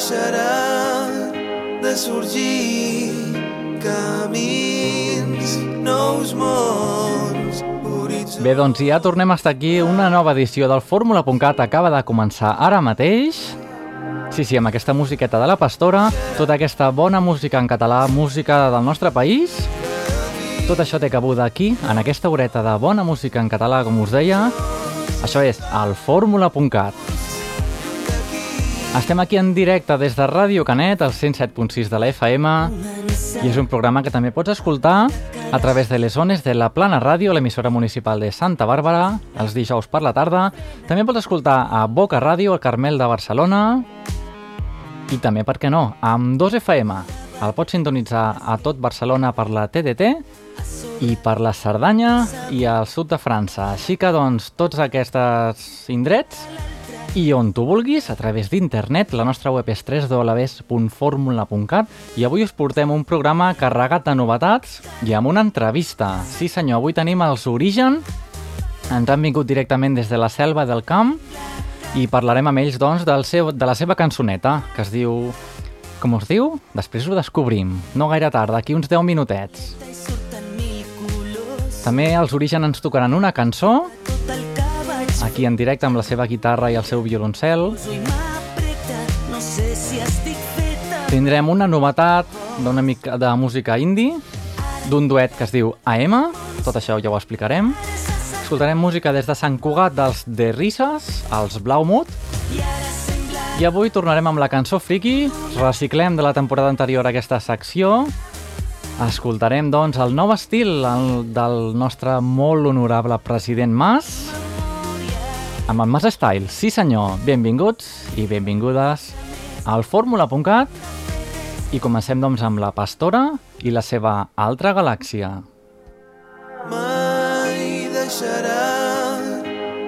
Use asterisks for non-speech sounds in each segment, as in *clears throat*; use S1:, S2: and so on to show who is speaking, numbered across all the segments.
S1: deixarà de sorgir camins, nous mons, horitzons...
S2: Bé, doncs ja tornem a estar aquí. Una nova edició del Fórmula.cat acaba de començar ara mateix. Sí, sí, amb aquesta musiqueta de la Pastora, tota aquesta bona música en català, música del nostre país. Tot això té cabuda aquí, en aquesta horeta de bona música en català, com us deia. Això és el Fórmula.cat. Estem aquí en directe des de Ràdio Canet, al 107.6 de la FM, i és un programa que també pots escoltar a través de les zones de la Plana Ràdio, l'emissora municipal de Santa Bàrbara, els dijous per la tarda. També pots escoltar a Boca Ràdio, al Carmel de Barcelona, i també, per què no, amb 2 FM. El pots sintonitzar a tot Barcelona per la TDT i per la Cerdanya i al sud de França. Així que, doncs, tots aquests indrets i on tu vulguis, a través d'internet, la nostra web és www.formula.cat i avui us portem un programa carregat de novetats i amb una entrevista. Sí senyor, avui tenim els Origen, ens han vingut directament des de la selva del camp i parlarem amb ells doncs, del seu, de la seva cançoneta, que es diu... Com us diu? Després ho descobrim. No gaire tard, d'aquí uns 10 minutets. També els Origen ens tocaran una cançó aquí en directe amb la seva guitarra i el seu violoncel. Tindrem una novetat d'una mica de música indie, d'un duet que es diu AM, tot això ja ho explicarem. Escoltarem música des de Sant Cugat dels The Risses, els Blaumut, i avui tornarem amb la cançó Friki, reciclem de la temporada anterior aquesta secció, escoltarem doncs el nou estil el, del nostre molt honorable president Mas, amb el Mas Style. Sí senyor, benvinguts i benvingudes al Fórmula.cat i comencem doncs amb la Pastora i la seva altra galàxia.
S1: mai deixarà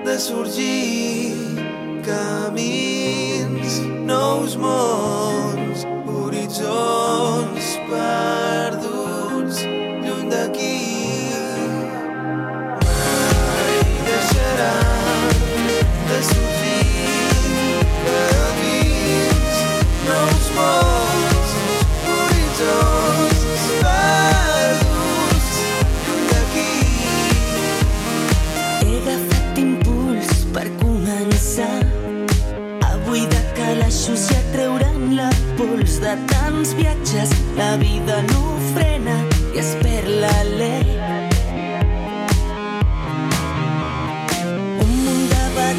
S1: de sorgir camins, nous mons, horitzons perduts lluny d'aquí. Mai deixarà de
S3: la tants viatges. La vida no frena i es perd l'alè. Un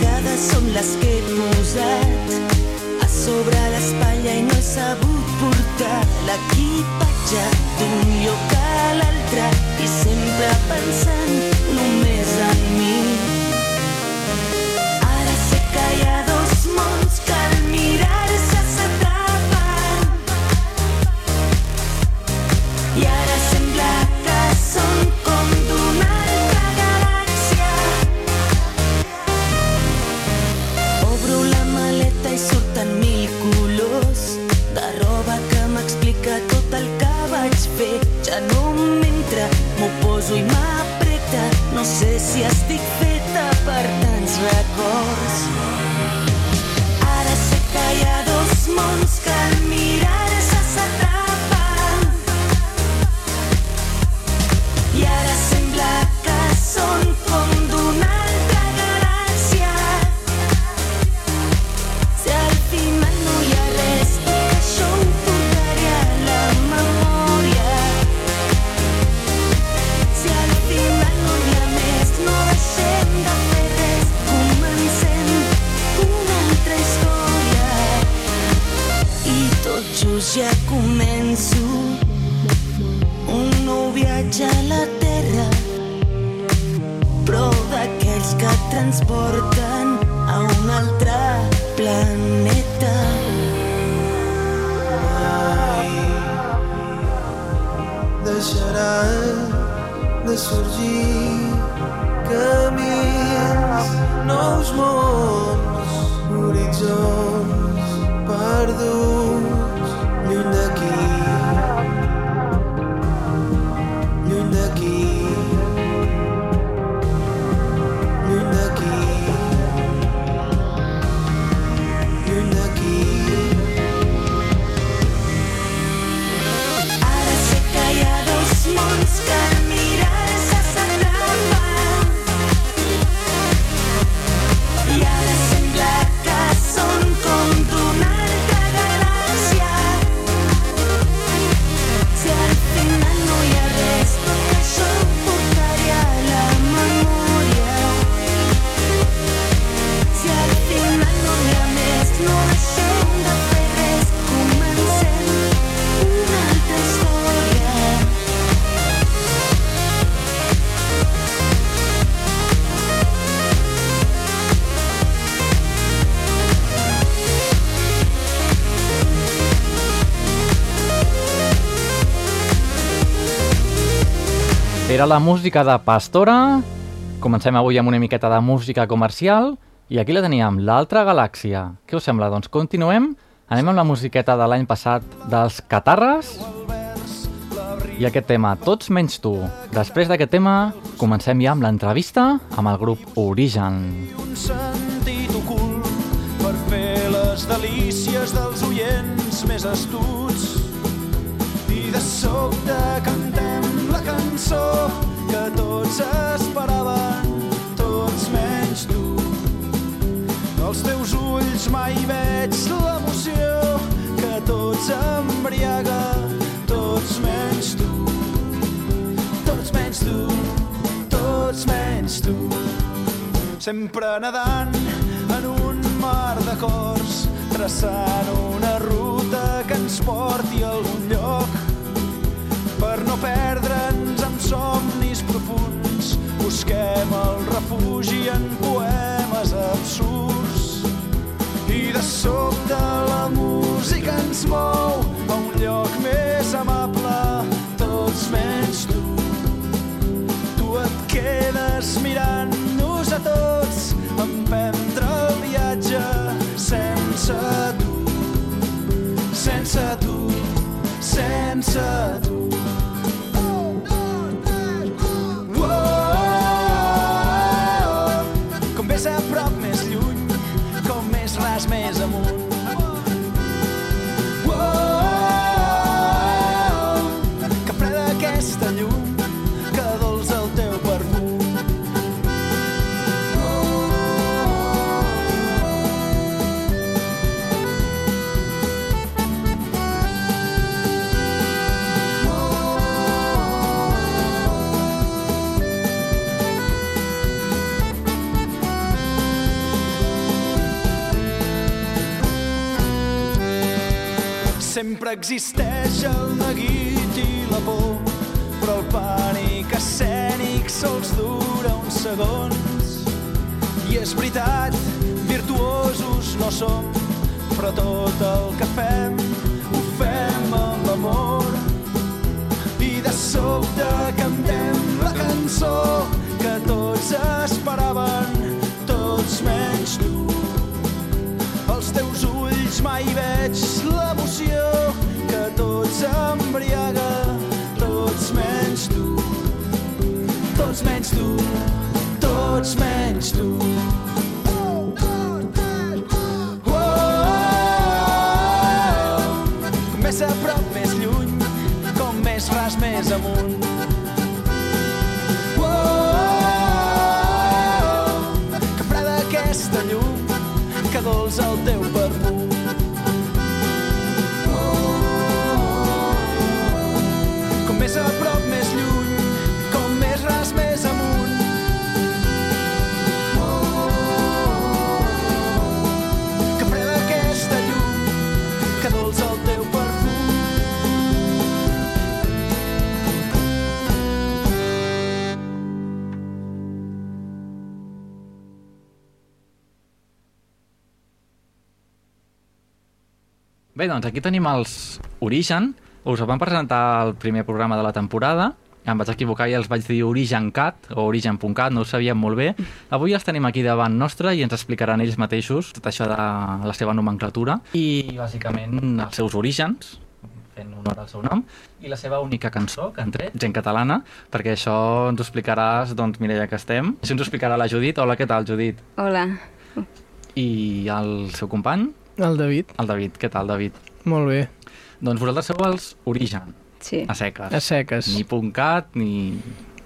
S3: vegades són les que he posat a sobre l'espatlla i no he sabut portar l'equipatge d'un lloc a l'altre i sempre pensant només en mi. Ara sé que hi ha m'entra, m'ho poso i m'apreta. No sé si estic feta per tants records. Ara sé que hi ha dos mons que al just ja començo un nou viatge a la Terra, però d'aquells que transporten a un altre planeta.
S1: deixarà de sorgir camins, nous mons, horitzons perduts
S2: Era la música de Pastora. Comencem avui amb una miqueta de música comercial i aquí la teníem, l'altra galàxia. Què us sembla? Doncs continuem. Anem amb la musiqueta de l'any passat dels Catarres i aquest tema, Tots menys tu. Després d'aquest tema, comencem ja amb l'entrevista amb el grup Origen.
S4: un sentit ocult per fer les delícies dels oients més astuts. I de sobte cantem cançó que tots esperaven, tots menys tu. Als teus ulls mai veig l'emoció que tots embriaga, tots menys tu. Tots menys tu, tots menys tu sempre nedant en un mar de cors, traçant una ruta que ens porti a algun lloc. Per no perdre'ns amb somnis profuns, busquem el refugi en poemes absurds. I de sobte la música ens mou a un lloc més amable, tots menys tu. Tu et quedes mirant-nos a tots, emprendre el viatge sense tu, sense tu, sense tu. Existeix el neguit i la por, però el pànic escènic sols dura uns segons. I és veritat, virtuosos no som, però tot el que fem ho fem amb amor. I de sobte cantem la cançó que tots esperaven, tots menys tu. Als teus ulls mai veig l'emoció menys tu, tots menys tu. Oh, com més lluny, com més més amunt. Oh, que llum, que el teu
S2: Bé, doncs aquí tenim els Origen. Us el van presentar al primer programa de la temporada. Em vaig equivocar i els vaig dir Origen Cat o Origen.cat, no ho sabíem molt bé. Avui els tenim aquí davant nostre i ens explicaran ells mateixos tot això de la seva nomenclatura i bàsicament els seus orígens, fent honor al seu nom, i la seva única cançó que han tret, gent catalana, perquè això ens ho explicaràs, doncs, Mireia, que estem. Això ens ho explicarà la Judit. Hola, què tal, Judit?
S5: Hola.
S2: I el seu company,
S6: El David,
S2: el David. Què tal, David?
S6: molt bé.
S2: Doncs vosaltres sou els Origen,
S5: Sí.
S2: a seques.
S6: A seques.
S2: Ni puncat, ni,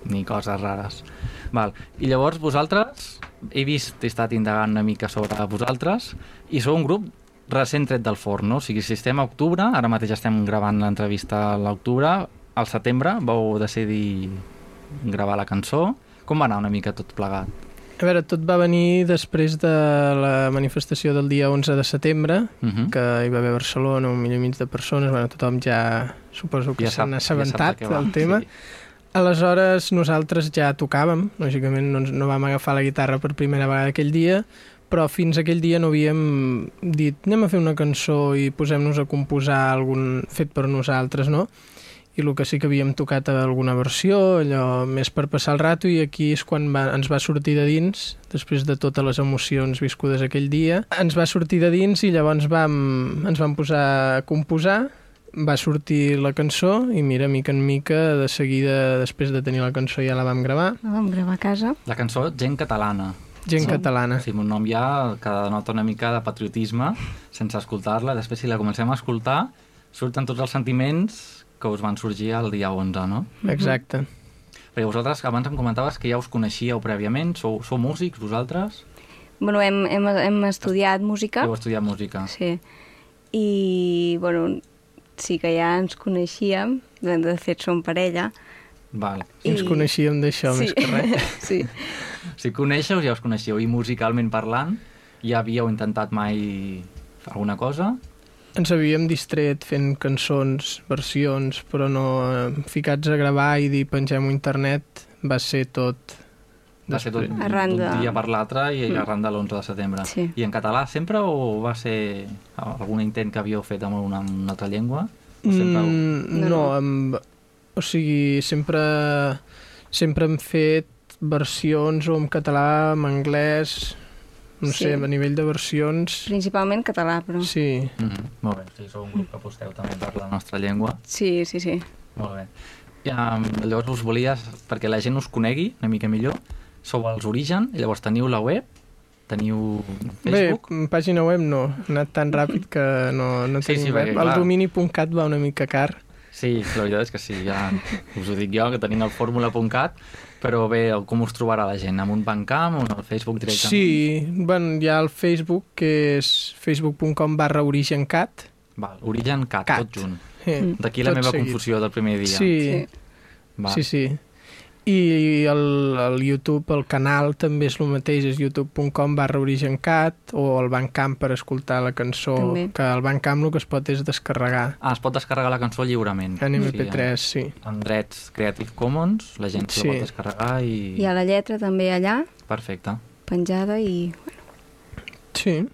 S2: ni coses rares. Val. I llavors vosaltres, he vist, he estat indagant una mica sobre vosaltres, i sou un grup recent tret del forn, no? O sigui, si estem a octubre, ara mateix estem gravant l'entrevista a l'octubre, al setembre vau decidir gravar la cançó. Com va anar una mica tot plegat?
S6: A veure, tot va venir després de la manifestació del dia 11 de setembre,
S2: Uh -huh.
S6: que hi va haver a Barcelona un milió i mig de persones, bueno, tothom ja suposo que
S2: Ja
S6: s'han
S2: ja
S6: assabentat
S2: va,
S6: del tema.
S2: sí.
S6: Aleshores, nosaltres ja tocàvem, lògicament no, no vam agafar la guitarra per primera vegada aquell dia, però fins aquell dia no havíem dit anem a fer una cançó i posem-nos a composar algun fet per nosaltres, no? I el que sí que havíem tocat alguna versió, allò més per passar el rato, i aquí és quan va, ens va sortir de dins, després de totes les emocions viscudes aquell dia, ens va sortir de dins i llavors vam, ens vam posar a composar, va sortir la cançó i mira, mica en mica, de seguida, després de tenir la cançó ja la vam gravar.
S5: La vam gravar a casa.
S2: La cançó Gent Catalana.
S6: Gent
S5: Sí.
S6: catalana.
S2: Sí, un nom ja que denota una mica de patriotisme sense escoltar-la. Després, si la comencem a escoltar, surten tots els sentiments que us van sorgir el dia 11, no?
S6: Exacte.
S2: Perquè vosaltres abans em comentaves que ja us coneixíeu prèviament, sou, sou músics vosaltres?
S5: Bueno, hem, hem, hem estudiat música.
S2: Heu estudiat música.
S5: Sí. I, bueno, sí que ja ens coneixíem, de de fet som parella.
S2: Val.
S6: I... Ens coneixíem d'això,
S5: sí.
S6: més que res. *laughs*
S5: sí.
S2: Si coneixeu, ja us coneixeu. I musicalment parlant, ja havíeu intentat mai alguna cosa?
S6: Ens havíem distret fent cançons, versions, però no eh, ficats a gravar i dir pengem-ho a internet va ser tot
S2: Va ser tot d'un dia per l'altre i
S5: Mm.
S2: arran de l'11 de setembre.
S5: Sí.
S2: I en català sempre o va ser algun intent que havíeu fet amb una, amb una altra llengua? O sempre...
S6: Mm,
S5: No,
S6: no,
S5: no.
S6: amb, o sigui, sempre, sempre hem fet versions o en català, en anglès, no
S5: Sí.
S6: sé, a nivell de versions...
S5: Principalment català, però...
S6: Sí,
S2: Mm -hmm. Molt bé, sí, sou un grup que aposteu també per la nostra llengua.
S5: Sí, sí, sí.
S2: Molt bé. I, um, llavors us volies, perquè la gent us conegui una mica millor, sou els Origen, i llavors teniu la web, teniu Facebook...
S6: Bé, pàgina web no, ha anat tan ràpid que no, no
S2: Sí,
S6: tenim
S2: sí,
S6: web.
S2: perquè,
S6: el domini.cat va una mica car.
S2: Sí, la veritat és que sí, ja us ho dic jo, que tenim el fórmula.cat, però bé, com us trobarà la gent? Amb un bancamp o en el Facebook directament?
S6: Sí, bueno, hi ha el Facebook, que és facebook.com barra origencat.
S2: Val, Origen Cat,
S6: Cat.
S2: tot junt.
S6: Eh,
S2: D'aquí la
S6: tot
S2: meva
S6: seguit.
S2: confusió del primer dia.
S6: Sí,
S5: Sí.
S2: Val.
S6: sí, sí. I el, el YouTube, el canal també és el mateix, és youtube.com barra origencat o el Bandcamp per escoltar la cançó,
S5: També.
S6: que el Bandcamp el que es pot és descarregar
S2: Ah, es pot descarregar la cançó lliurement.
S6: en MP3, sí.
S2: amb, amb drets Creative Commons, la gent
S6: Sí.
S2: la pot descarregar i...
S5: Hi ha la lletra també allà,
S2: Perfecte.
S5: penjada, i...
S6: Sí.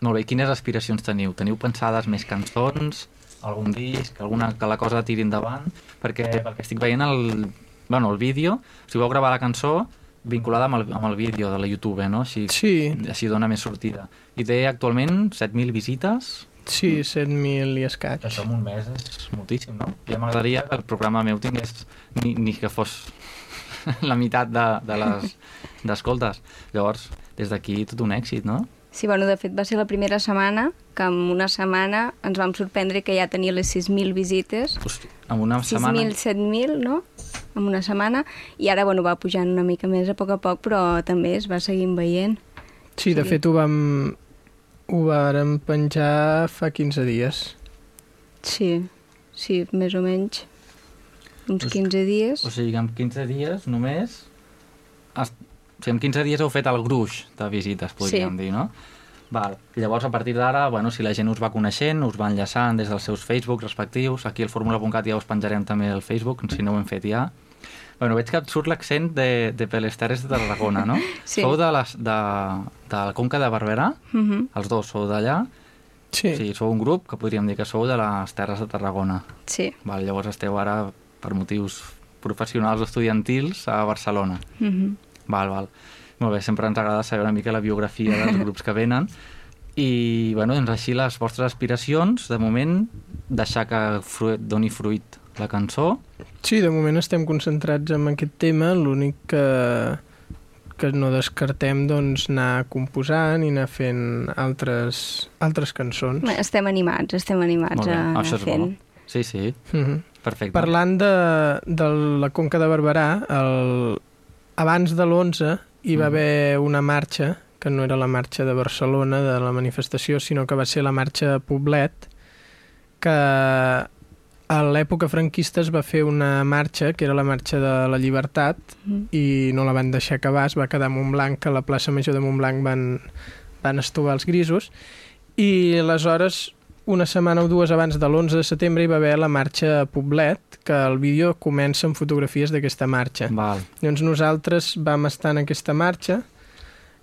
S2: Molt bé, quines aspiracions teniu? Teniu pensades més cançons, algun disc, alguna que la cosa tiri endavant? Perquè, perquè estic veient el, bueno, el vídeo, si vau gravar la cançó vinculada amb el, amb el vídeo de la YouTube, no? Així,
S6: Sí,
S2: així dona més sortida. I té actualment 7.000 visites,
S6: sí, 7.000 i escaig.
S2: això en un mes és moltíssim, no? Ja m'agradaria que el programa meu tingués ni, ni que fos *laughs* la meitat de, de les *laughs* d'escoltes. Llavors, des d'aquí tot un èxit, no?
S5: Sí, bueno, de fet va ser la primera setmana que en una setmana ens vam sorprendre que ja tenia les 6.000 visites.
S2: Hosti, en una setmana...
S5: 6.000, 7.000, no? En una setmana. I ara, bueno, va pujant una mica més a poc a poc, però també es va seguint veient.
S6: Sí, de
S5: Sí.
S6: fet ho vam... Ho vàrem penjar fa 15 dies.
S5: Sí, sí, més o menys. Uns
S2: Pues-
S5: 15 dies.
S2: O sigui, en 15 dies només... Es... O sigui, en 15 dies heu fet el gruix de visites, podríem
S5: Sí.
S2: dir, no? Val. Llavors, a partir d'ara, bueno, si la gent us va coneixent, us va enllaçant des dels seus Facebook respectius, aquí al fórmula.cat ja us penjarem també el Facebook, si no ho hem fet ja. Bueno, veig que et surt l'accent de, de per les Terres de Tarragona, no? *laughs*
S5: Sí.
S2: Sou de, les, de, de la Conca de Barberà,
S5: Uh -huh.
S2: els dos sou d'allà,
S6: Sí,
S2: o sigui, sou un grup que podríem dir que sou de les Terres de Tarragona.
S5: Sí.
S2: Val, llavors esteu ara, per motius professionals o estudiantils, a Barcelona.
S5: Uh -huh.
S2: Val, val. Molt bé, sempre ens agrada saber una mica la biografia dels *laughs* grups que venen. I, bueno, doncs així les vostres aspiracions, de moment, deixar que fruit, doni fruit la cançó.
S6: sí, de moment estem concentrats en aquest tema, l'únic que, que no descartem doncs, anar composant i anar fent altres, altres cançons.
S5: Estem animats, estem animats a
S2: això
S5: anar
S2: és
S5: fent.
S2: bo. Sí, sí,
S6: Mhm.
S2: perfecte.
S6: Parlant de, de la Conca de Barberà, el, abans de l'11 hi va
S2: Mhm.
S6: haver una marxa, que no era la marxa de Barcelona, de la manifestació, sinó que va ser la marxa a Poblet, que a l'època franquista es va fer una marxa, que era la marxa de la llibertat,
S5: Mm.
S6: i no la van deixar acabar, es va quedar a Montblanc, que a la plaça Major de Montblanc van, van estovar els grisos, i aleshores, una setmana o dues abans de l'11 de setembre, hi va haver la marxa a Poblet, que el vídeo comença amb fotografies d'aquesta marxa.
S2: Val.
S6: Llavors nosaltres vam estar en aquesta marxa,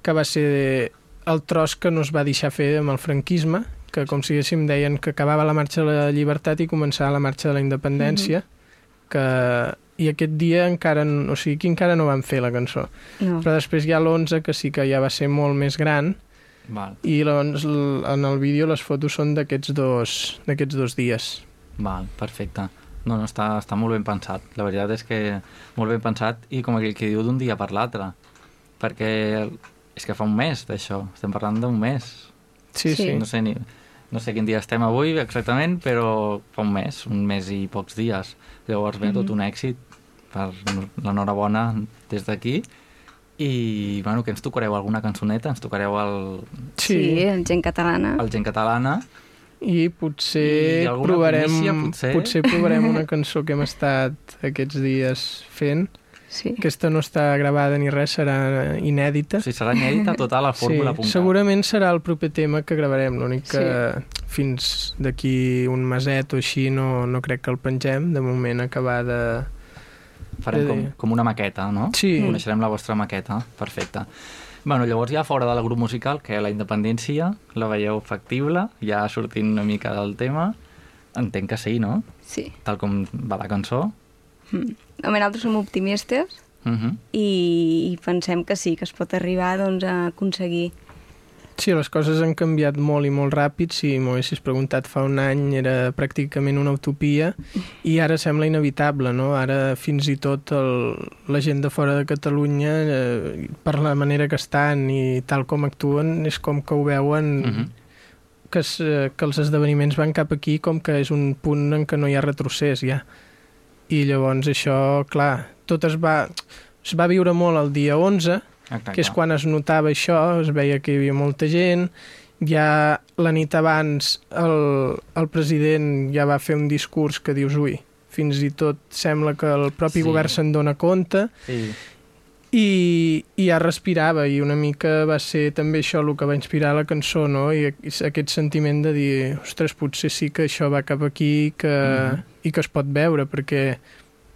S6: que va ser el tros que no es va deixar fer amb el franquisme, que com si diguéssim deien que acabava la marxa de la llibertat i començava la marxa de la independència, que... I aquest dia encara, o sigui, aquí encara no vam fer la cançó.
S5: No.
S6: Però després hi ha l'11, que sí que ja va ser molt més gran,
S2: Val,
S6: i llavors en el vídeo les fotos són d'aquests dos, d'aquests dos dies.
S2: val, perfecte. No, no, està, està molt ben pensat. La veritat és que molt ben pensat i com aquell que diu d'un dia per l'altre. Perquè és que fa un mes d'això, estem parlant d'un mes.
S6: Sí,
S5: Sí.
S6: sí.
S2: No sé, ni, no sé quin dia estem avui exactament, però fa un mes, un mes i pocs dies. Llavors ve tot un èxit per l'enhorabona des d'aquí. I, bueno, que ens tocareu alguna cançoneta? Ens tocareu el,
S5: Sí,
S6: Sí,
S5: el gent catalana.
S2: el Gent Catalana.
S6: i potser
S2: I
S6: provarem,
S2: primícia, potser?
S6: potser provarem una cançó que hem estat aquests dies fent.
S5: Sí.
S6: Aquesta no està gravada ni res, serà inèdita.
S2: Sigui, serà inèdita tota la fórmula.
S6: sí, segurament serà el proper tema que gravarem, l'únic que fins d'aquí un meset o així no, no crec que el pengem, de moment acabar de...
S2: Farem com, com una maqueta, no?
S6: Sí,
S2: Coneixerem la vostra maqueta, perfecte. Bueno, llavors ja fora del grup musical, que la independència la veieu factible, ja sortint una mica del tema, entenc que sí, no?
S5: Sí.
S2: Tal com va la cançó.
S5: Mm. Home, nosaltres som optimistes
S2: Uh -huh.
S5: i, i pensem que sí, que es pot arribar doncs, a aconseguir.
S6: sí, les coses han canviat molt i molt ràpid. Si m'ho haguessis preguntat fa un any era pràcticament una utopia i ara sembla inevitable, no? Ara fins i tot el, la gent de fora de Catalunya, eh, per la manera que estan i tal com actuen, és com que ho veuen...
S2: Uh -huh.
S6: que, es, eh, que els esdeveniments van cap aquí com que és un punt en què no hi ha retrocés ja. I llavors això, clar, tot es va, es va viure molt el dia 11,
S2: Exacte.
S6: que és quan es notava això, es veia que hi havia molta gent, ja la nit abans el, el president ja va fer un discurs que dius, ui, fins i tot sembla que el propi
S2: Sí.
S6: govern se'n dona compte,
S2: Sí.
S6: i, i ja respirava i una mica va ser també això el que va inspirar la cançó no? I, i aquest sentiment de dir ostres, potser sí que això va cap aquí que,
S2: Mhm.
S6: I que es pot veure perquè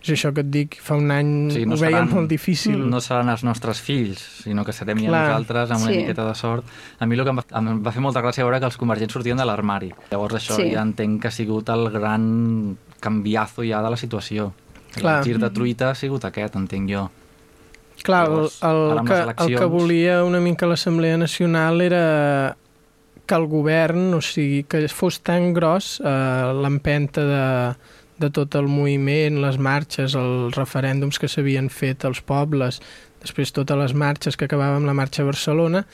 S6: és això que et dic, fa un any
S2: Sí, no
S6: ho veiem
S2: seran-
S6: molt difícil
S2: No seran els nostres fills, sinó que serem ja
S6: Clar.
S2: nosaltres amb una
S5: Sí.
S2: miqueta de sort. A mi el que em va, em va fer molta gràcia veure que els convergents sortien de l'armari. Llavors això
S5: Sí.
S2: ja entenc que ha sigut el gran canviazo ja de la situació.
S6: Clar.
S2: El gir de truita ha sigut aquest, entenc jo.
S6: Clar, el,
S2: Llavors,
S6: el,
S2: amb
S6: que,
S2: les
S6: el que
S2: eleccions-
S6: volia una mica l'Assemblea Nacional era que el govern, o sigui, que fos tan gros eh, l'empenta de, de tot el moviment, les marxes, els referèndums que s'havien fet als pobles, després totes les marxes que acabava amb la marxa a Barcelona,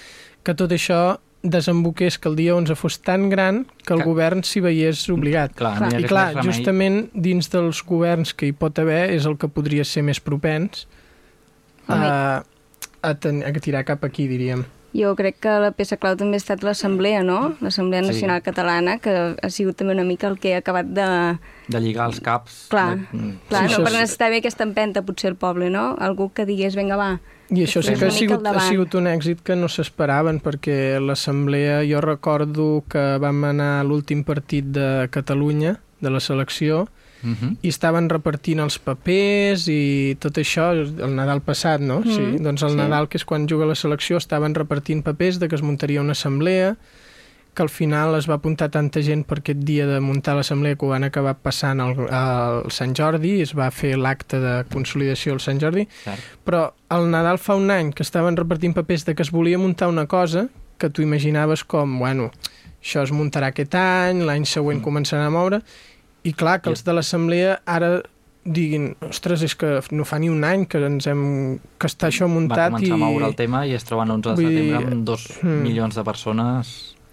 S6: que tot això desemboqués que el dia 11 fos tan gran que el
S2: Que-
S6: govern s'hi veiés obligat.
S2: Clar,
S5: Clar.
S6: I clar, justament dins dels governs que hi pot haver és el que podria ser més propens a, a, ten, a tirar cap aquí, diríem.
S5: Jo crec que la peça clau també ha estat l'Assemblea, no? L'Assemblea
S2: Sí.
S5: Nacional Catalana, que ha sigut també una mica el que ha acabat de...
S2: De lligar els caps.
S5: Clar.
S2: De... mm,
S5: Clar,
S6: Sí,
S5: no, per
S6: és-
S5: necessitar bé aquesta empenta, potser el poble, no? Algú que digués, vinga, va.
S6: I això sí que ha sigut, ha sigut un èxit que no s'esperaven, perquè l'Assemblea, jo recordo que vam anar a l'últim partit de Catalunya, de la selecció,
S2: mhm.
S6: i estaven repartint els papers i tot això, el Nadal passat, no?
S5: Mm,
S6: sí, doncs el
S5: sí.
S6: Nadal, que és quan juga la selecció, estaven repartint papers de que es muntaria una assemblea, que al final es va apuntar tanta gent per aquest dia de muntar l'assemblea que ho van acabar passant al, al Sant Jordi, es va fer l'acte de consolidació al Sant Jordi,
S2: Cert.
S6: però al Nadal fa un any que estaven repartint papers de que es volia muntar una cosa que tu imaginaves com, bueno, això es muntarà aquest any, l'any següent
S2: Mm.
S6: començarà a moure, i clar, que
S2: I-
S6: els de l'assemblea ara diguin, ostres, és que no fa ni un any que ens hem... que està això
S2: Va
S6: muntat
S2: començar
S6: i
S2: a moure el tema i es troben l'11 de
S6: Vull dir,
S2: setembre amb dos
S6: hmm.
S2: milions de persones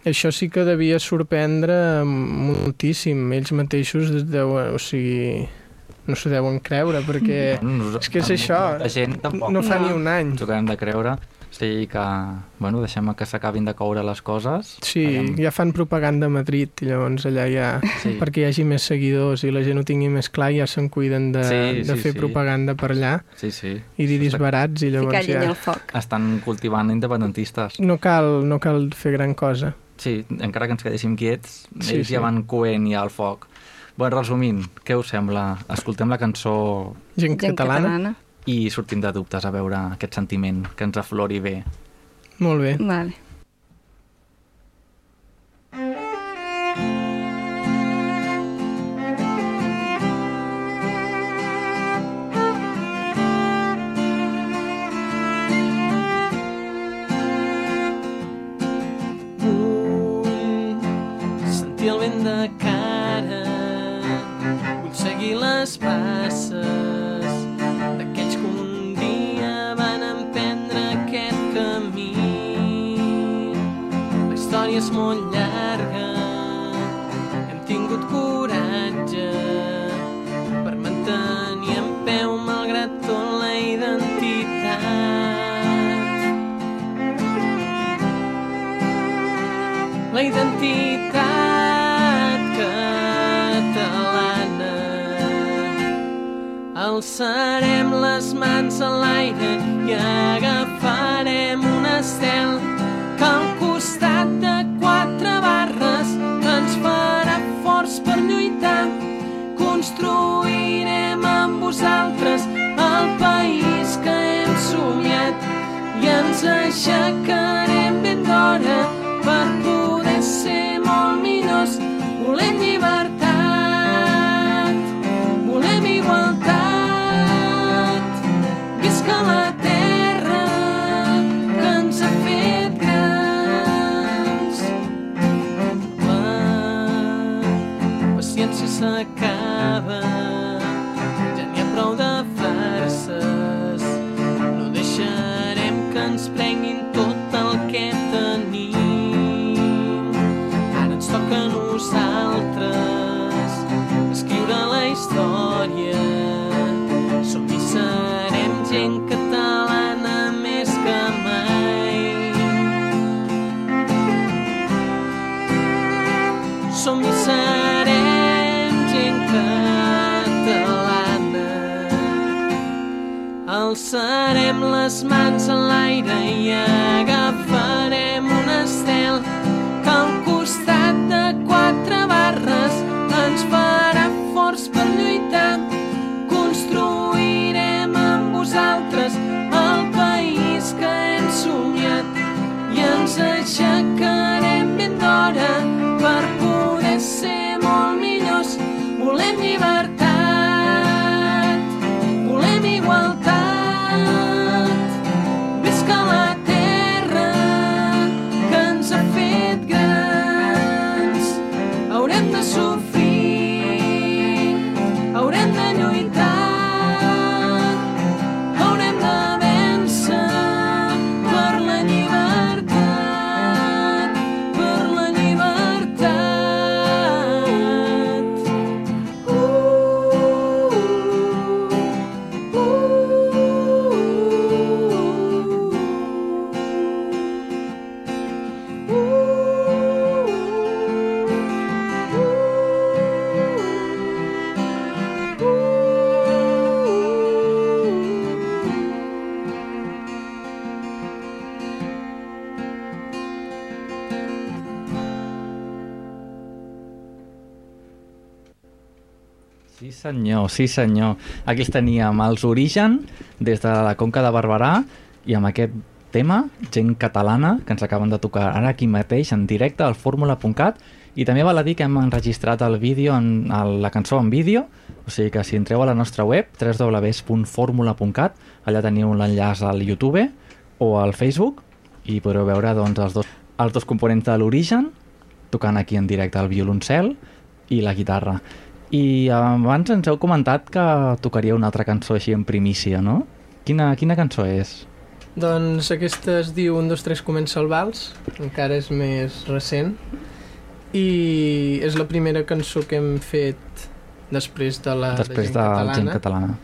S6: això sí que devia sorprendre moltíssim. Ells mateixos deuen, o sigui, no s'ho deuen creure, perquè
S2: Nos-
S6: és que és això,
S2: La gent tampoc
S6: no fa
S5: No.
S6: ni un any.
S2: ens ho acabem de creure. O sigui que, bueno, deixem que s'acabin de coure les coses.
S6: Sí,
S2: Aviam.
S6: ja fan propaganda a Madrid i llavors allà ja...
S2: Sí.
S6: perquè hi hagi més seguidors i la gent ho tingui més clar ja se'n cuiden de,
S2: Sí,
S6: de
S2: sí,
S6: fer
S2: sí.
S6: propaganda per allà
S2: Sí, sí.
S6: i dir disbarats i
S5: Ficar
S6: llavors
S5: llenya
S6: ja...
S5: foc.
S2: Estan cultivant independentistes.
S6: No cal, no cal fer gran cosa.
S2: Sí, encara que ens quedéssim quiets,
S6: Sí,
S2: ells
S6: sí.
S2: ja van coent ja al foc. Bueno, resumint, què us sembla? Escoltem la cançó
S6: Gent,
S5: Gent
S6: catalana.
S5: catalana
S2: i sortim de dubtes a veure aquest sentiment que ens aflori bé.
S6: Molt bé.
S5: Vale.
S7: Vull sentir el vent de cara, vull seguir l'espai és molt llarga, hem tingut coratge per mantenir en peu malgrat tot la identitat. La identitat catalana. Alçarem les mans a l'aire i agafarem un estel forts per lluitar. Construirem amb vosaltres el país que hem somiat i ens aixecarem ben d'hora per poder
S2: senyor, sí senyor. Aquí els teníem els Origen, des de la Conca de Barberà, i amb aquest tema, gent catalana, que ens acaben de tocar ara aquí mateix, en directe, al fórmula.cat, i també val a dir que hem enregistrat el vídeo, en, el, la cançó en vídeo, o sigui que si entreu a la nostra web, www.formula.cat, allà teniu l'enllaç al YouTube o al Facebook, i podreu veure doncs, els, dos, els dos components de l'Origen, tocant aquí en directe el violoncel i la guitarra. I abans ens heu comentat que tocaria una altra cançó així en primícia, no? Quina, quina cançó és?
S6: Doncs aquesta es diu 1, 2, 3, comença el vals, encara és més recent, i és la primera cançó que hem fet després de la
S2: Després
S6: de
S2: de,
S6: gent catalana.
S2: gent catalana.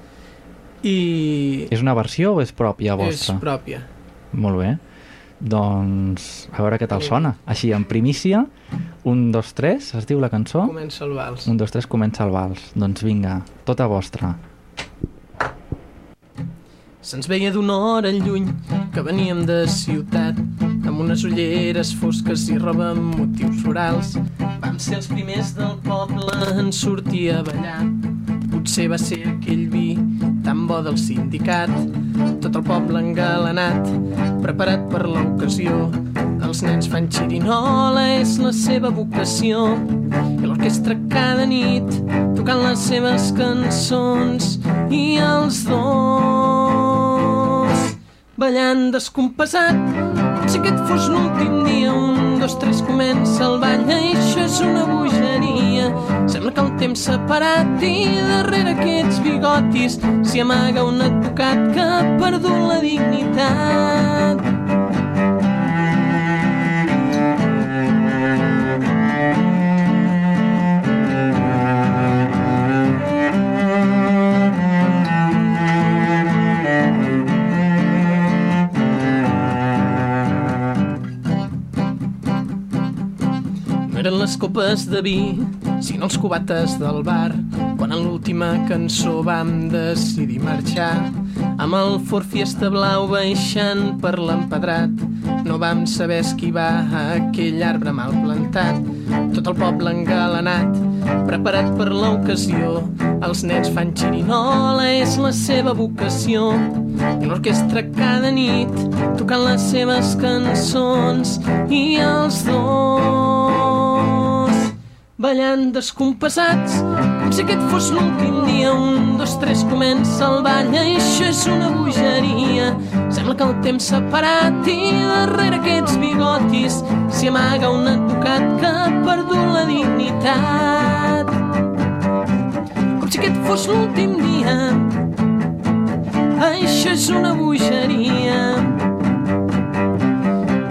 S6: I
S2: És una versió o és pròpia
S6: és
S2: vostra?
S6: pròpia.
S2: Molt bé. Doncs a veure què tal sona. Així, en primícia, un, dos, tres, es diu la cançó?
S6: Comença el vals.
S2: Un, dos, tres, comença el vals. Doncs vinga, tota vostra.
S7: Se'ns veia d'una hora lluny que veníem de ciutat amb unes ulleres fosques i roba amb motius florals. Vam ser els primers del poble en sortir a ballar. Potser va ser aquell vi tan bo del sindicat. Tot el poble engalanat, preparat per l'ocasió. Els nens fan xirinola, és la seva vocació. I l'orquestra cada nit tocant les seves cançons i els dos ballant descompasat. Si aquest fos l'últim dia, un, dos, tres, comença el ball, això és una bogeria. Sembla que el temps s'ha parat i darrere aquests bigotis s'hi amaga un advocat que ha perdut la dignitat. Les copes de vi, sinó els cubates del bar. Quan en l'última cançó vam decidir marxar, amb el Ford Fiesta blau baixant per l'empedrat, no vam saber esquivar aquell arbre mal plantat. Tot el poble engalanat, preparat per l'ocasió. Els nens fan xirinola, és la seva vocació. I l'orquestra cada nit tocant les seves cançons i els dos ballant descompassats. Com si aquest fos l'últim dia un, dos, tres, comença el ball. I això és una bogeria. Sembla que el temps s'ha parat i darrere aquests bigotis s'hi amaga un advocat que ha perdut la dignitat. Com si aquest fos l'últim dia. Això és una bogeria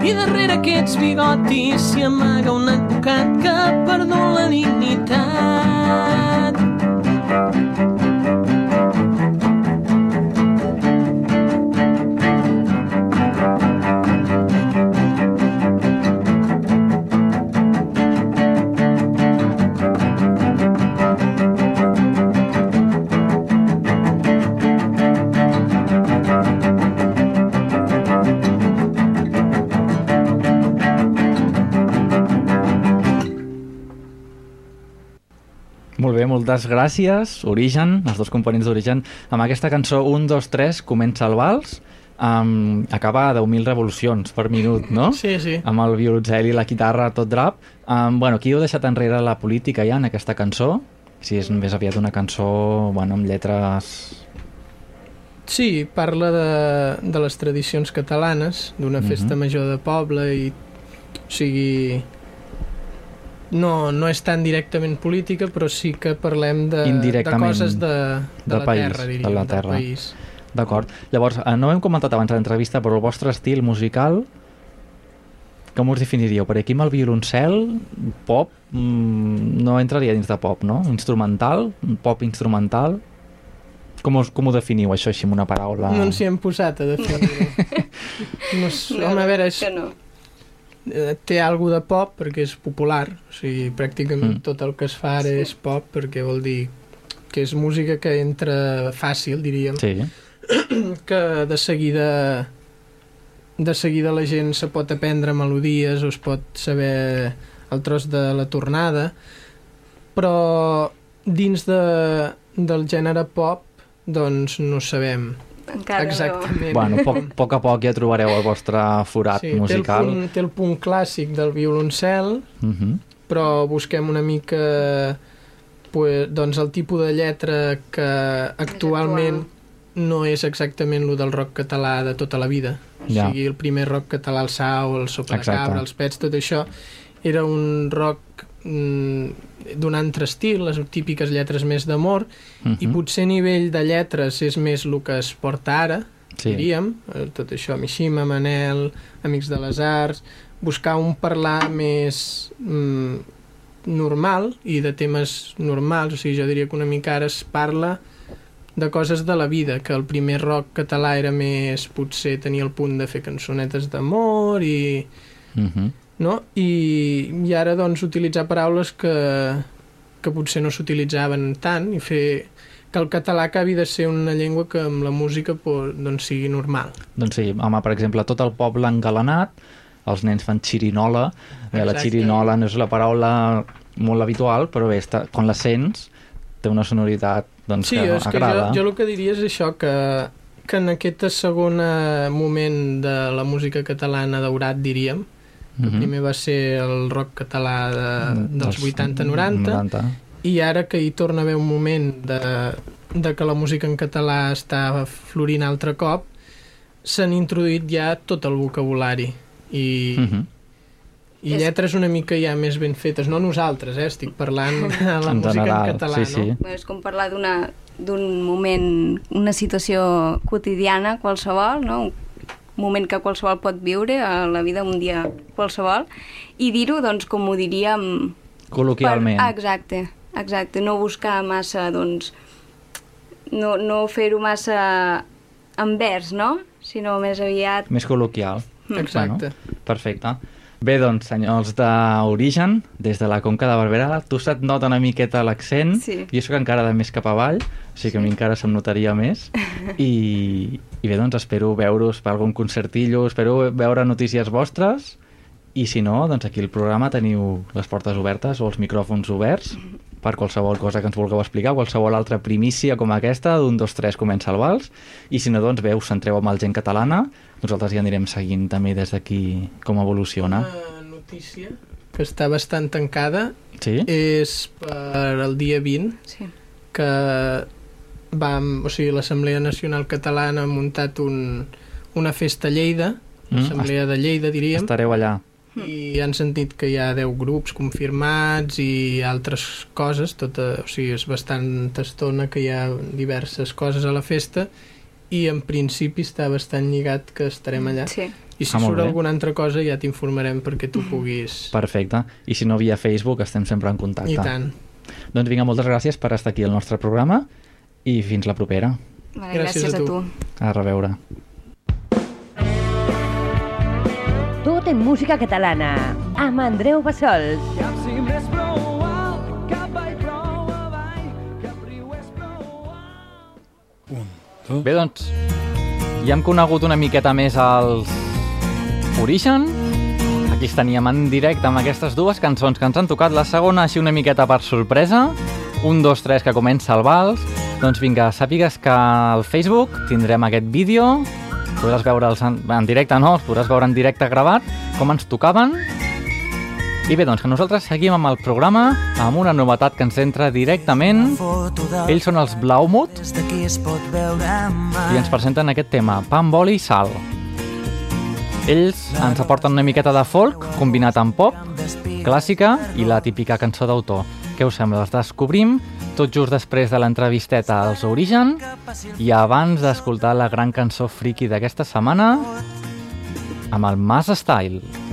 S7: i darrere aquests bigotis s'hi amaga un advocat que ha perdut la dignitat.
S2: Moltes gràcies, Origen, els dos components d'Origen. Amb aquesta cançó 1, 2, 3 comença el vals, um, acaba a 10.000 revolucions per minut, no?
S6: Sí, sí.
S2: Amb el violoncel i la guitarra tot drap. Um, bueno, aquí heu deixat enrere la política ja en aquesta cançó, si és més aviat una cançó bueno, amb lletres...
S6: Sí, parla de, de les tradicions catalanes, d'una festa
S2: Mhm.
S6: major de poble i, o sigui, no, no és tan directament política, però sí que parlem de, de coses de, de,
S2: del
S6: la
S2: país,
S6: terra,
S2: de
S6: diríem,
S2: la
S6: del
S2: terra.
S6: país.
S2: D'acord. Llavors, eh, no ho hem comentat abans de l'entrevista, però el vostre estil musical, com us definiríeu? Perquè aquí amb el violoncel, pop, mm, no entraria dins de pop, no? Instrumental, pop instrumental... Com, us, com ho definiu, això, així, amb una paraula?
S6: No ens hi hem posat a definir *laughs* no, home, a veure, és,
S5: no.
S6: Eh, té alguna de pop perquè és popular, o sigui, pràcticament
S2: Mm.
S6: tot el que es fa ara és pop perquè vol dir que és música que entra fàcil, diríem,
S2: Sí, *clears throat*
S6: que de seguida de seguida la gent se pot aprendre melodies o es pot saber el tros de la tornada però dins de, del gènere pop doncs no sabem
S5: Encara
S6: exactament
S2: bueno, a poc, a poc a poc ja trobareu el vostre forat
S6: sí, té, el
S2: musical.
S6: punt, té el punt clàssic del violoncel
S2: Mhm.
S6: però busquem una mica pues, doncs el tipus de lletra que actualment no és exactament lo del rock català de tota la vida. O
S2: Ja.
S6: sigui, el primer rock català, el Sau, el Sopa de
S2: Exacte.
S6: Cabra, els Pets, tot això, era un rock d'un altre estil, les típiques lletres més d'amor, i
S2: Mhm.
S6: potser a nivell de lletres és més el que es porta ara,
S2: Sí.
S6: diríem, eh, tot això, Mishima, Manel, Amics de les Arts, buscar un parlar més mm, normal i de temes normals, o sigui, jo diria que una mica ara es parla de coses de la vida, que el primer rock català era més, potser tenia el punt de fer cançonetes d'amor i,
S2: Mhm.
S6: No? I, i ara doncs utilitzar paraules que, que potser no s'utilitzaven tant i fer que el català acabi de ser una llengua que amb la música doncs sigui normal.
S2: Doncs sí, home, per exemple, tot el poble engalanat, els nens fan xirinola, bé, la
S6: Exacte.
S2: xirinola no és la paraula molt habitual, però bé, està, quan la sents té una sonoritat doncs,
S6: Sí,
S2: que
S6: és que
S2: agrada.
S6: jo, jo el que diria és això, que, que en aquest segon eh, moment de la música catalana daurat, diríem, que
S2: Mhm.
S6: primer va ser el rock català de,
S2: Mm,
S6: dels 80-90,
S2: 90.
S6: i ara que hi torna a haver un moment de, de que la música en català està florint altre cop, s'han introduït ja tot el vocabulari i,
S2: Mhm.
S6: I
S5: És-
S6: lletres una mica ja més ben fetes, no nosaltres, eh? estic parlant *laughs* de la
S2: En
S6: música
S2: general,
S6: en català,
S2: sí, sí.
S6: no?
S5: És com parlar d'una d'un moment, una situació quotidiana qualsevol, no? Moment que qualsevol pot viure a la vida un dia qualsevol, i dir-ho, doncs, com ho diríem...
S2: Col·loquialment.
S5: Per, exacte, exacte. No buscar massa, doncs... No, no fer-ho massa en vers, no? Sinó més aviat...
S2: Més col·loquial.
S6: Exacte.
S2: Bueno, perfecte. Bé, doncs, senyors d'Origen, des de la Conca de Barberà, tu se't nota una miqueta l'accent,
S5: Sí.
S2: jo sóc encara de més cap avall, o sigui que a mi encara se'm notaria més, *laughs* i, i bé, doncs espero veure-us per algun concertillo, espero veure notícies vostres, i si no, doncs aquí al programa teniu les portes obertes o els micròfons oberts per qualsevol cosa que ens vulgueu explicar, qualsevol altra primícia com aquesta, d'un, dos, tres, comença el vals, i si no, doncs bé, us centreu amb el gent catalana, nosaltres ja anirem seguint també des d'aquí com evoluciona.
S6: Una notícia que està bastant tancada
S2: Sí?
S6: és per el dia 20
S5: Sí.
S6: que vam, o sigui, l'Assemblea Nacional Catalana ha muntat un, una festa a Lleida,
S2: Mm,
S6: l'Assemblea de Lleida, diríem,
S2: Estareu allà.
S6: i han sentit que hi ha 10 grups confirmats i altres coses, tota, o sigui, és bastanta estona que hi ha diverses coses a la festa i en principi està bastant lligat que estarem allà.
S5: Sí.
S6: I si
S2: Ah,
S6: surt
S2: bé.
S6: alguna altra cosa ja t'informarem perquè tu puguis...
S2: Perfecte. I si no, via Facebook estem sempre en contacte.
S6: I tant.
S2: Doncs vinga, moltes gràcies per estar aquí al nostre programa i fins la propera.
S5: Vale,
S6: Gràcies
S5: gràcies,
S6: a
S5: a
S6: tu.
S2: A reveure.
S8: Tot en música catalana, amb Andreu Bassols.
S4: Cap cim és prou alt, cap vall prou avall, cap riu és prou alt.
S2: Bé, doncs, ja hem conegut una miqueta més els Origen. Aquí els teníem en directe amb aquestes dues cançons que ens han tocat. La segona, així una miqueta per sorpresa. Un, dos, tres, que comença el vals. Doncs vinga, sàpigues que al Facebook tindrem aquest vídeo. Podràs veure'ls en, en directe, no? Els podràs veure en directe gravat, com ens tocaven. I bé, doncs que nosaltres seguim amb el programa amb una novetat que ens entra directament. Ells són els Blaumut i ens presenten aquest tema, pa amb oli i sal. Ells ens aporten una miqueta de folk combinat amb pop, clàssica i la típica cançó d'autor. Què us sembla? Els descobrim tot just després de l'entrevisteta als Origen i abans d'escoltar la gran cançó friki d'aquesta setmana amb el Mas Style.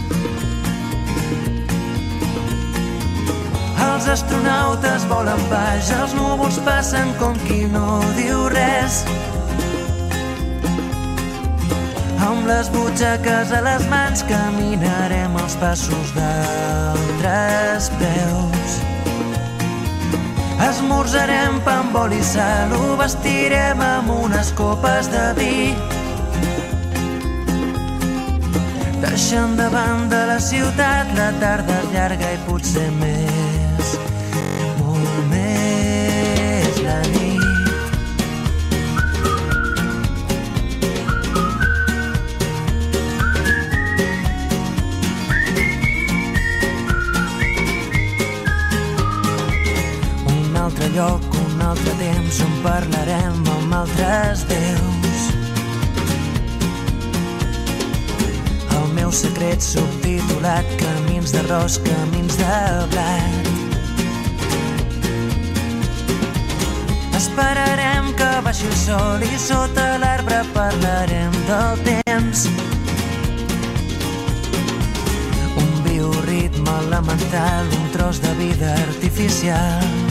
S9: Els astronautes volen baix, els núvols passen com qui no diu res. Amb les butxaques a les mans caminarem els passos d'altres peus. Esmorzarem pa amb oli i sal, ho vestirem amb unes copes de vi. Deixant de la ciutat, la tarda és llarga i potser més, altre temps on parlarem amb altres déus. El meu secret subtitulat Camins d'arròs, camins de blat. Esperarem que baixi el sol i sota l'arbre parlarem del temps. Un bioritme elemental, un tros de vida artificial.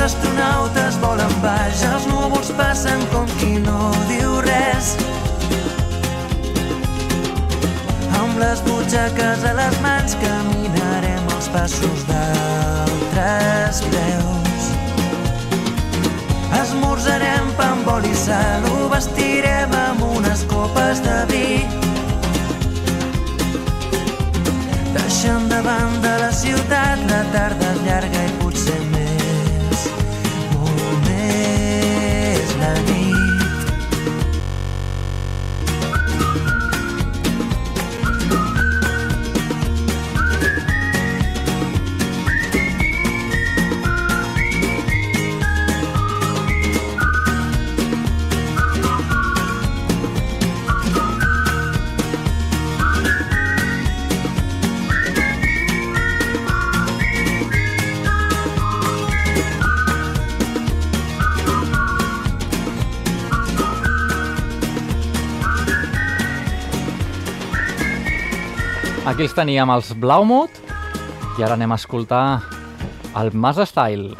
S9: Els astronautes volen baix, els núvols passen com qui no diu res. Amb les butxaques a les mans caminarem els passos d'altres preus. Esmorzarem pa amb oli i sal, ho vestirem amb unes copes de vi. Deixant de la ciutat, la tarda llarga i potser
S2: Aquí els teníem els Blaumut i ara anem a escoltar el Mas Style.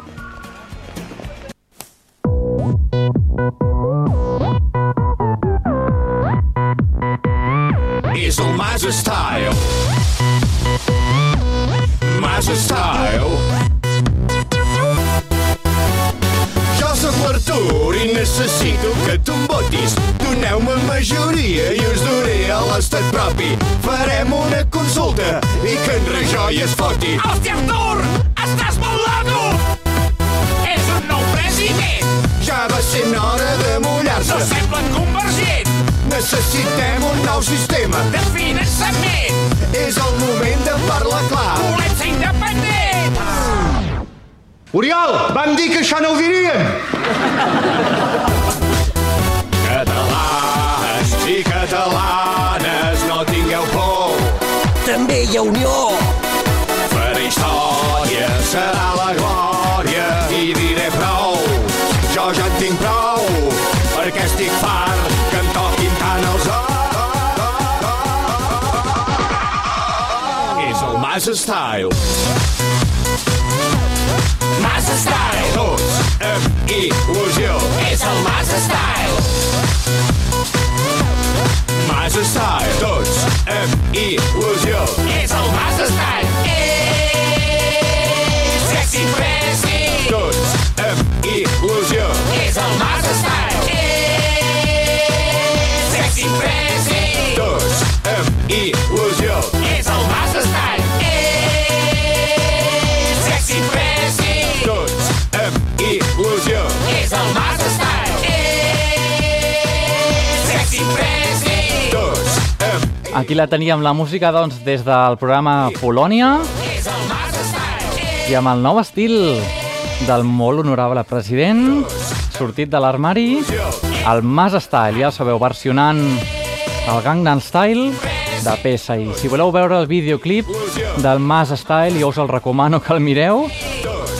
S10: Style.
S11: Massa Style!
S10: Tots amb il·lusió.
S11: És el Massa Style!
S10: Mas Style. Tots amb il·lusió.
S11: És el Massa Style!
S2: Aquí la teníem, la música, doncs, des del programa Polònia i amb el nou estil del molt honorable president, sortit de l'armari, el Mas Style, ja ho sabeu, versionant el Gangnam Style de PSI. Si voleu veure el videoclip del Mas Style, jo us el recomano que el mireu.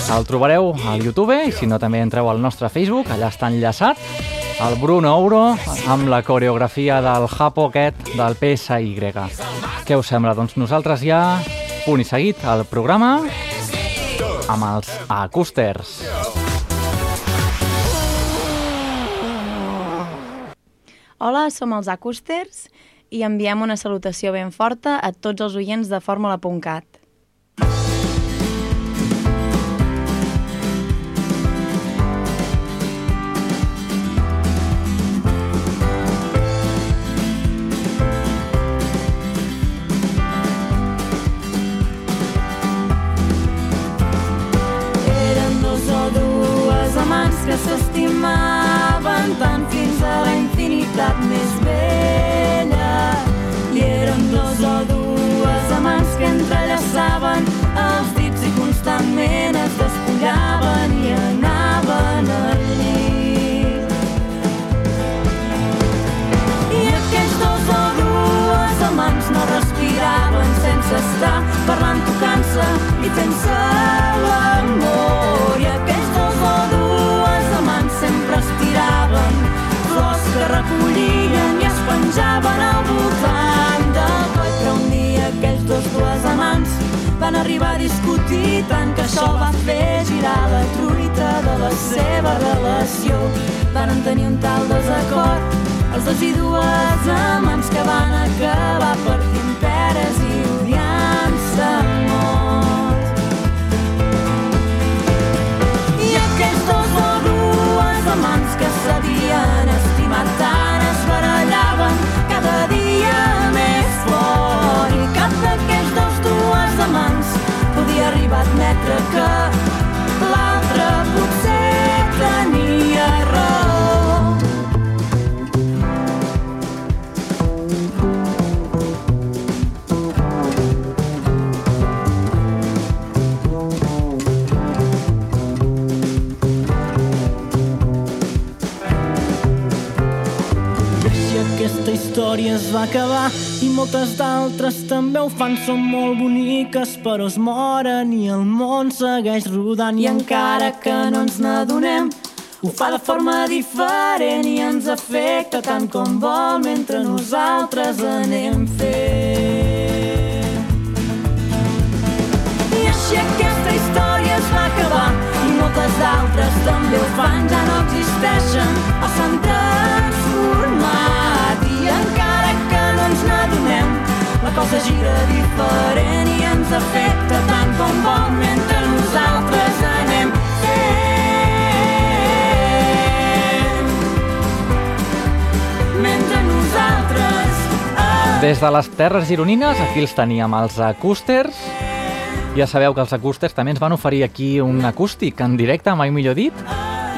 S2: El trobareu al YouTube i si no també entreu al nostre Facebook, allà està enllaçat el Bruno Ouro amb la coreografia del Japo aquest del PSY. Què us sembla? Doncs nosaltres ja, punt i seguit, el programa amb els acústers.
S12: Hola, som els Acústers i enviem una salutació ben forta a tots els oients de Fórmula.cat.
S3: van arribar
S12: a discutir tant que això va fer girar la truita de la seva relació. Van tenir un tal desacord, els dos i dues amants que van acabar partint peres i amants que s'havien estimat tant es barallaven cada dia més fort. I cap d'aquells dos dues amants podia arribar a admetre que
S13: història es va acabar i moltes d'altres també ho fan, són molt boniques però es moren i el món segueix rodant.
S12: I encara que no ens n'adonem, ho fa de forma diferent i ens afecta tant com vol mentre nosaltres anem fent. I així aquesta història es va acabar i moltes d'altres també ho fan, ja no existeixen o s'han cosa gira diferent i ens afecta tant com vol mentre nosaltres anem. Mentre nosaltres
S2: Des de les Terres Gironines, aquí els teníem els acústers. Ja sabeu que els acústers també ens van oferir aquí un acústic en directe, mai millor dit,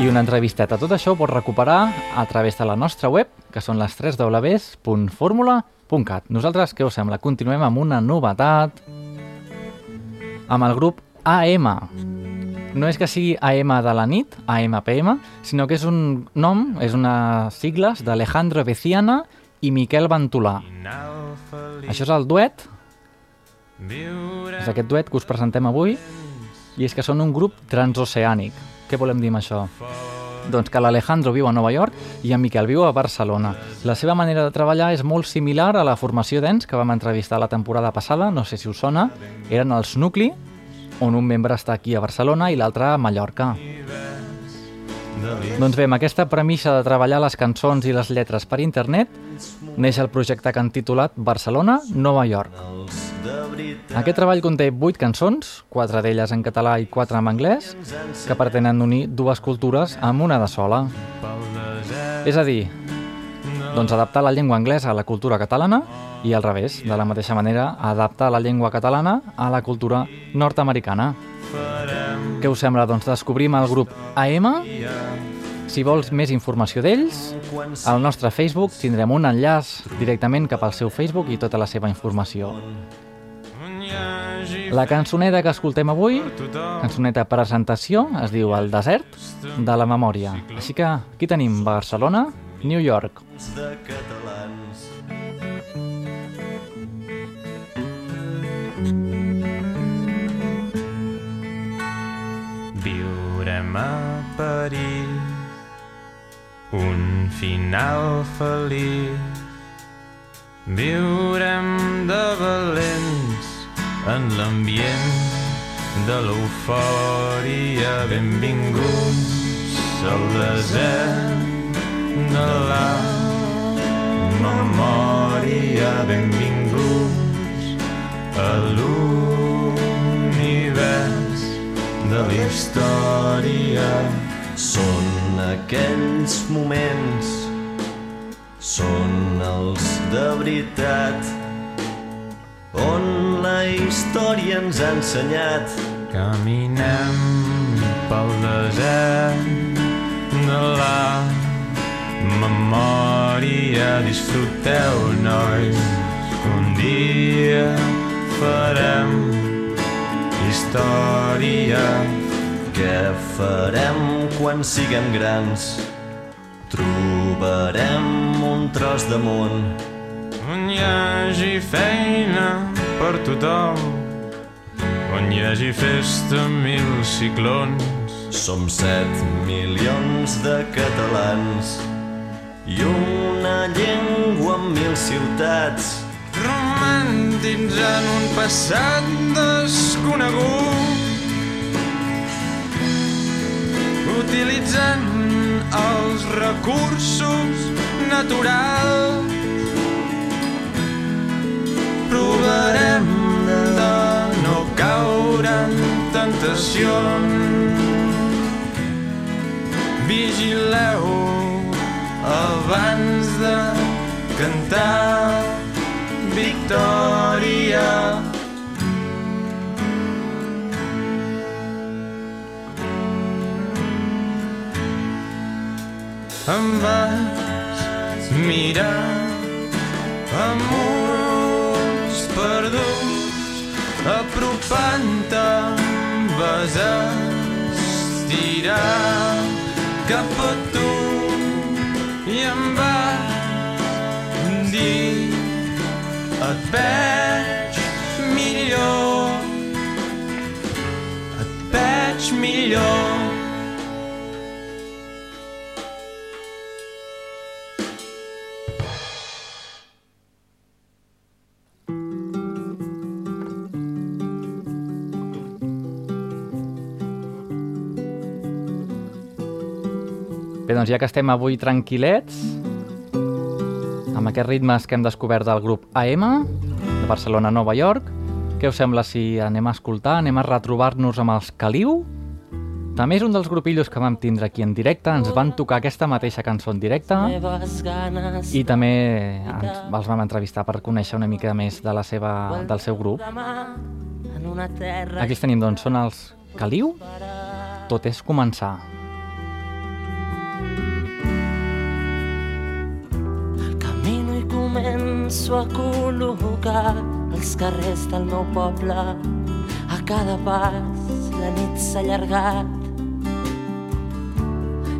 S2: i una entrevisteta. Tot això ho pots recuperar a través de la nostra web, que són les 3 www.formula.cat. Nosaltres, què us sembla? Continuem amb una novetat amb el grup AM. No és que sigui AM de la nit, AMPM, sinó que és un nom, és unes sigles d'Alejandro Veciana i Miquel Ventolà. Això és el duet, és aquest duet que us presentem avui, i és que són un grup transoceànic. Què volem dir amb això? Doncs que l'Alejandro viu a Nova York i en Miquel viu a Barcelona. La seva manera de treballar és molt similar a la formació d'ens que vam entrevistar la temporada passada, no sé si us sona, eren els Nucli, on un membre està aquí a Barcelona i l'altre a Mallorca. Doncs bé, amb aquesta premissa de treballar les cançons i les lletres per internet, neix el projecte que han titulat Barcelona, Nova York. Aquest treball conté 8 cançons, 4 d'elles en català i 4 en anglès, que pretenen unir dues cultures amb una de sola. És a dir, doncs adaptar la llengua anglesa a la cultura catalana i al revés, de la mateixa manera, adaptar la llengua catalana a la cultura nord-americana. Què us sembla? Doncs descobrim el grup AM. Si vols més informació d'ells, al nostre Facebook tindrem un enllaç directament cap al seu Facebook i tota la seva informació. La cançoneta que escoltem avui, cançoneta presentació, es diu El desert de la memòria. Així que aquí tenim Barcelona, New York.
S14: Viurem a París un final feliç. Viurem de valents en l'ambient de l'eufòria. Benvinguts al desert de la memòria. Benvinguts a l'univers de la història.
S15: Són aquells moments, són els de veritat, on la història ens ha ensenyat
S14: Caminem pel desert de la memòria. Disfruteu, nois, un dia farem història.
S15: Què farem quan siguem grans? Trobarem un tros de món
S14: On hi hagi feina per tothom, on hi hagi festa mil ciclons.
S15: Som set milions de catalans i una llengua amb mil ciutats.
S14: amantins en un passat desconegut utilitzant els recursos naturals provarem de no caure en tentacions vigileu abans de cantar victòria. Em vas mirar amb ulls perduts apropant-te vas estirar cap a tu i em vas dir et veig millor et veig millor
S2: doncs ja que estem avui tranquil·lets, amb aquests ritmes que hem descobert del grup AM, de Barcelona a Nova York, què us sembla si anem a escoltar, anem a retrobar-nos amb els Caliu? També és un dels grupillos que vam tindre aquí en directe, ens van tocar aquesta mateixa cançó en directe i també ens, els vam entrevistar per conèixer una mica més de la seva, del seu grup. Aquí els tenim, doncs, són els Caliu, tot és començar.
S3: Començo a col·locar els carrers del meu poble. A cada pas la nit s'ha allargat.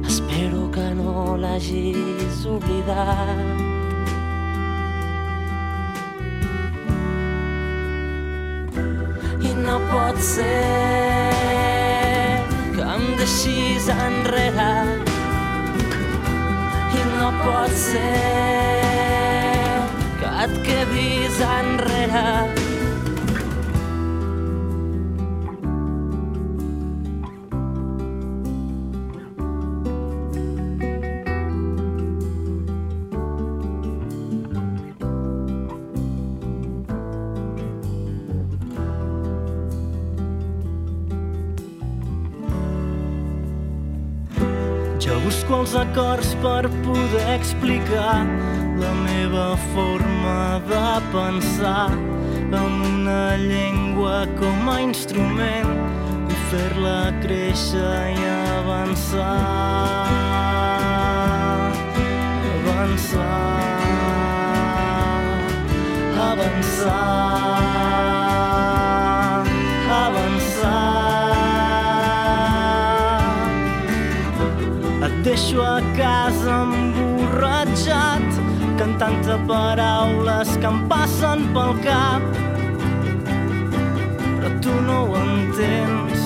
S3: Espero que no l'hagis oblidat. I no pot ser que em deixis enrere i no pot ser et quedis enrere.
S13: Jo busco els acords per poder explicar la meva forma de pensar amb una llengua com a instrument i fer-la créixer i avançar. Avançar. Avançar. Avançar. Et deixo a casa emborratxat cantant-te paraules que em passen pel cap. Però tu no ho entens.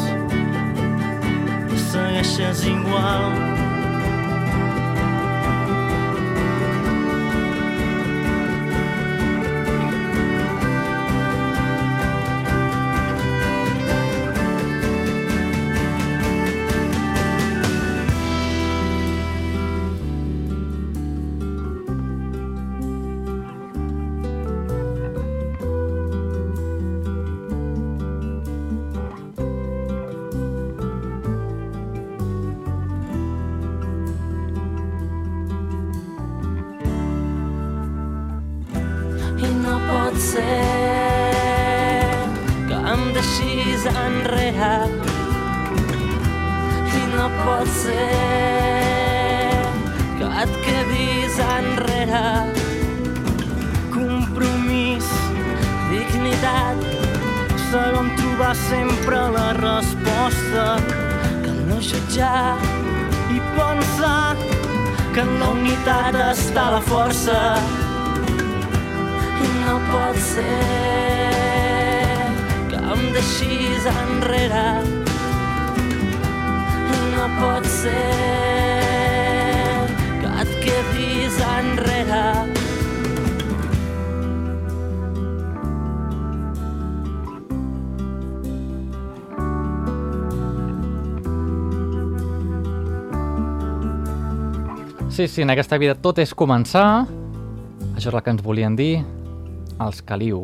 S13: Segueixes igual
S2: Sí, sí, en aquesta vida tot és començar. Això és el que ens volien dir els Caliu.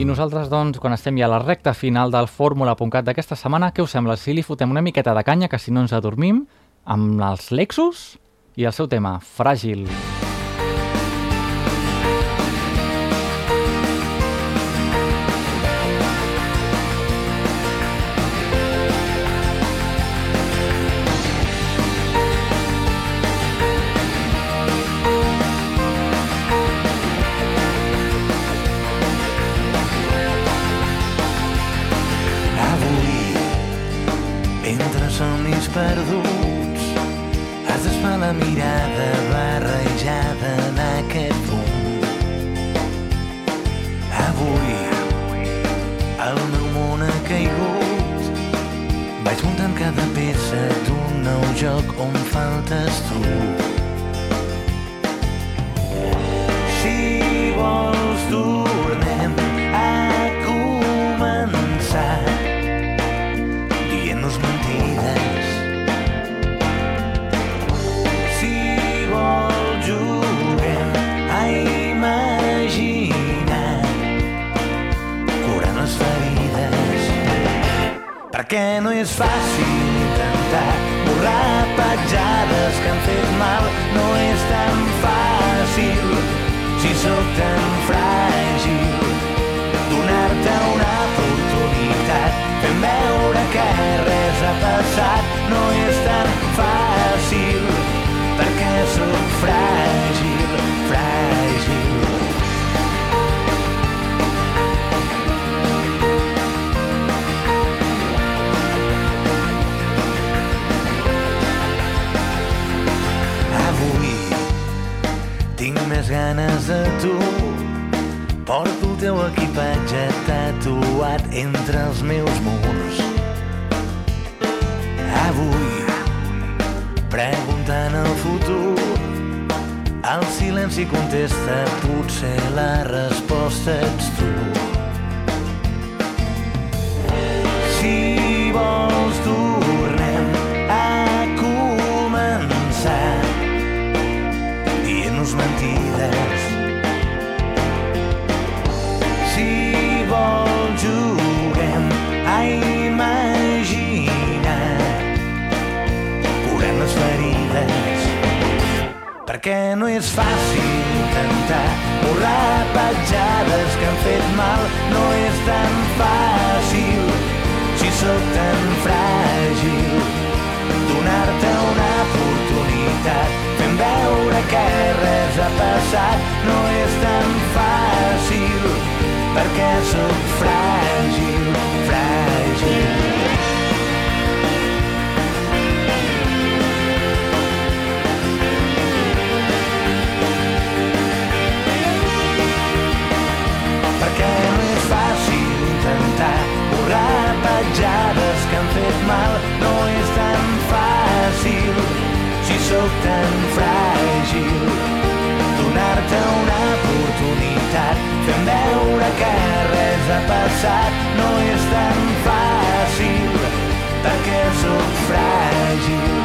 S2: I nosaltres, doncs, quan estem ja a la recta final del fórmula.cat d'aquesta setmana, què us sembla si li fotem una miqueta de canya, que si no ens adormim, amb els Lexus i el seu tema, Fràgil.
S9: Avui, preguntant el futur, el silenci contesta, potser la resposta ets tu. Perquè no és fàcil intentar borrar petjades que han fet mal no és tan fàcil si sóc tan fràgil donar-te una oportunitat fent veure que res ha passat no és tan fàcil perquè sóc fràgil. Petjades que han fet mal. No és tan fàcil si sóc tan fràgil donar-te una oportunitat fent veure que res ha passat no és tan fàcil perquè sóc fràgil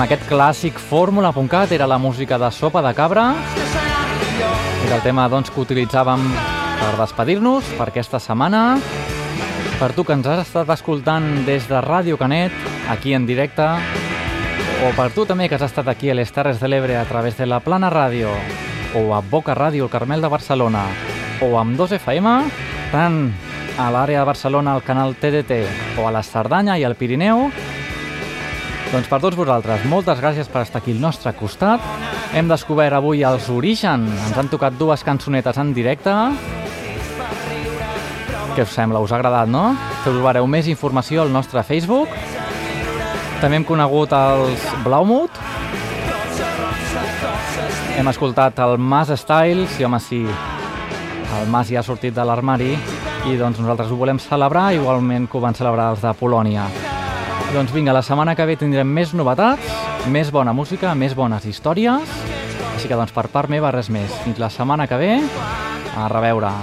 S2: Amb aquest clàssic fórmula.cat era la música de Sopa de Cabra. Era el tema doncs, que utilitzàvem per despedir-nos per aquesta setmana. Per tu que ens has estat escoltant des de Ràdio Canet, aquí en directe, o per tu també que has estat aquí a les Terres de l'Ebre a través de la Plana Ràdio, o a Boca Ràdio, el Carmel de Barcelona, o amb 2FM, tant a l'àrea de Barcelona al canal TDT o a la Cerdanya i al Pirineu, doncs per tots vosaltres, moltes gràcies per estar aquí al nostre costat. Hem descobert avui els Origen. Ens han tocat dues cançonetes en directe. Què us sembla? Us ha agradat, no? Trobareu més informació al nostre Facebook. També hem conegut els Blaumut. Hem escoltat el Mas Styles, i home, sí, el Mas ja ha sortit de l'armari i doncs nosaltres ho volem celebrar igualment que ho van celebrar els de Polònia. Doncs vinga, la setmana que ve tindrem més novetats, més bona música, més bones històries, així que doncs per part meva res més. Fins la setmana que ve, a reveure.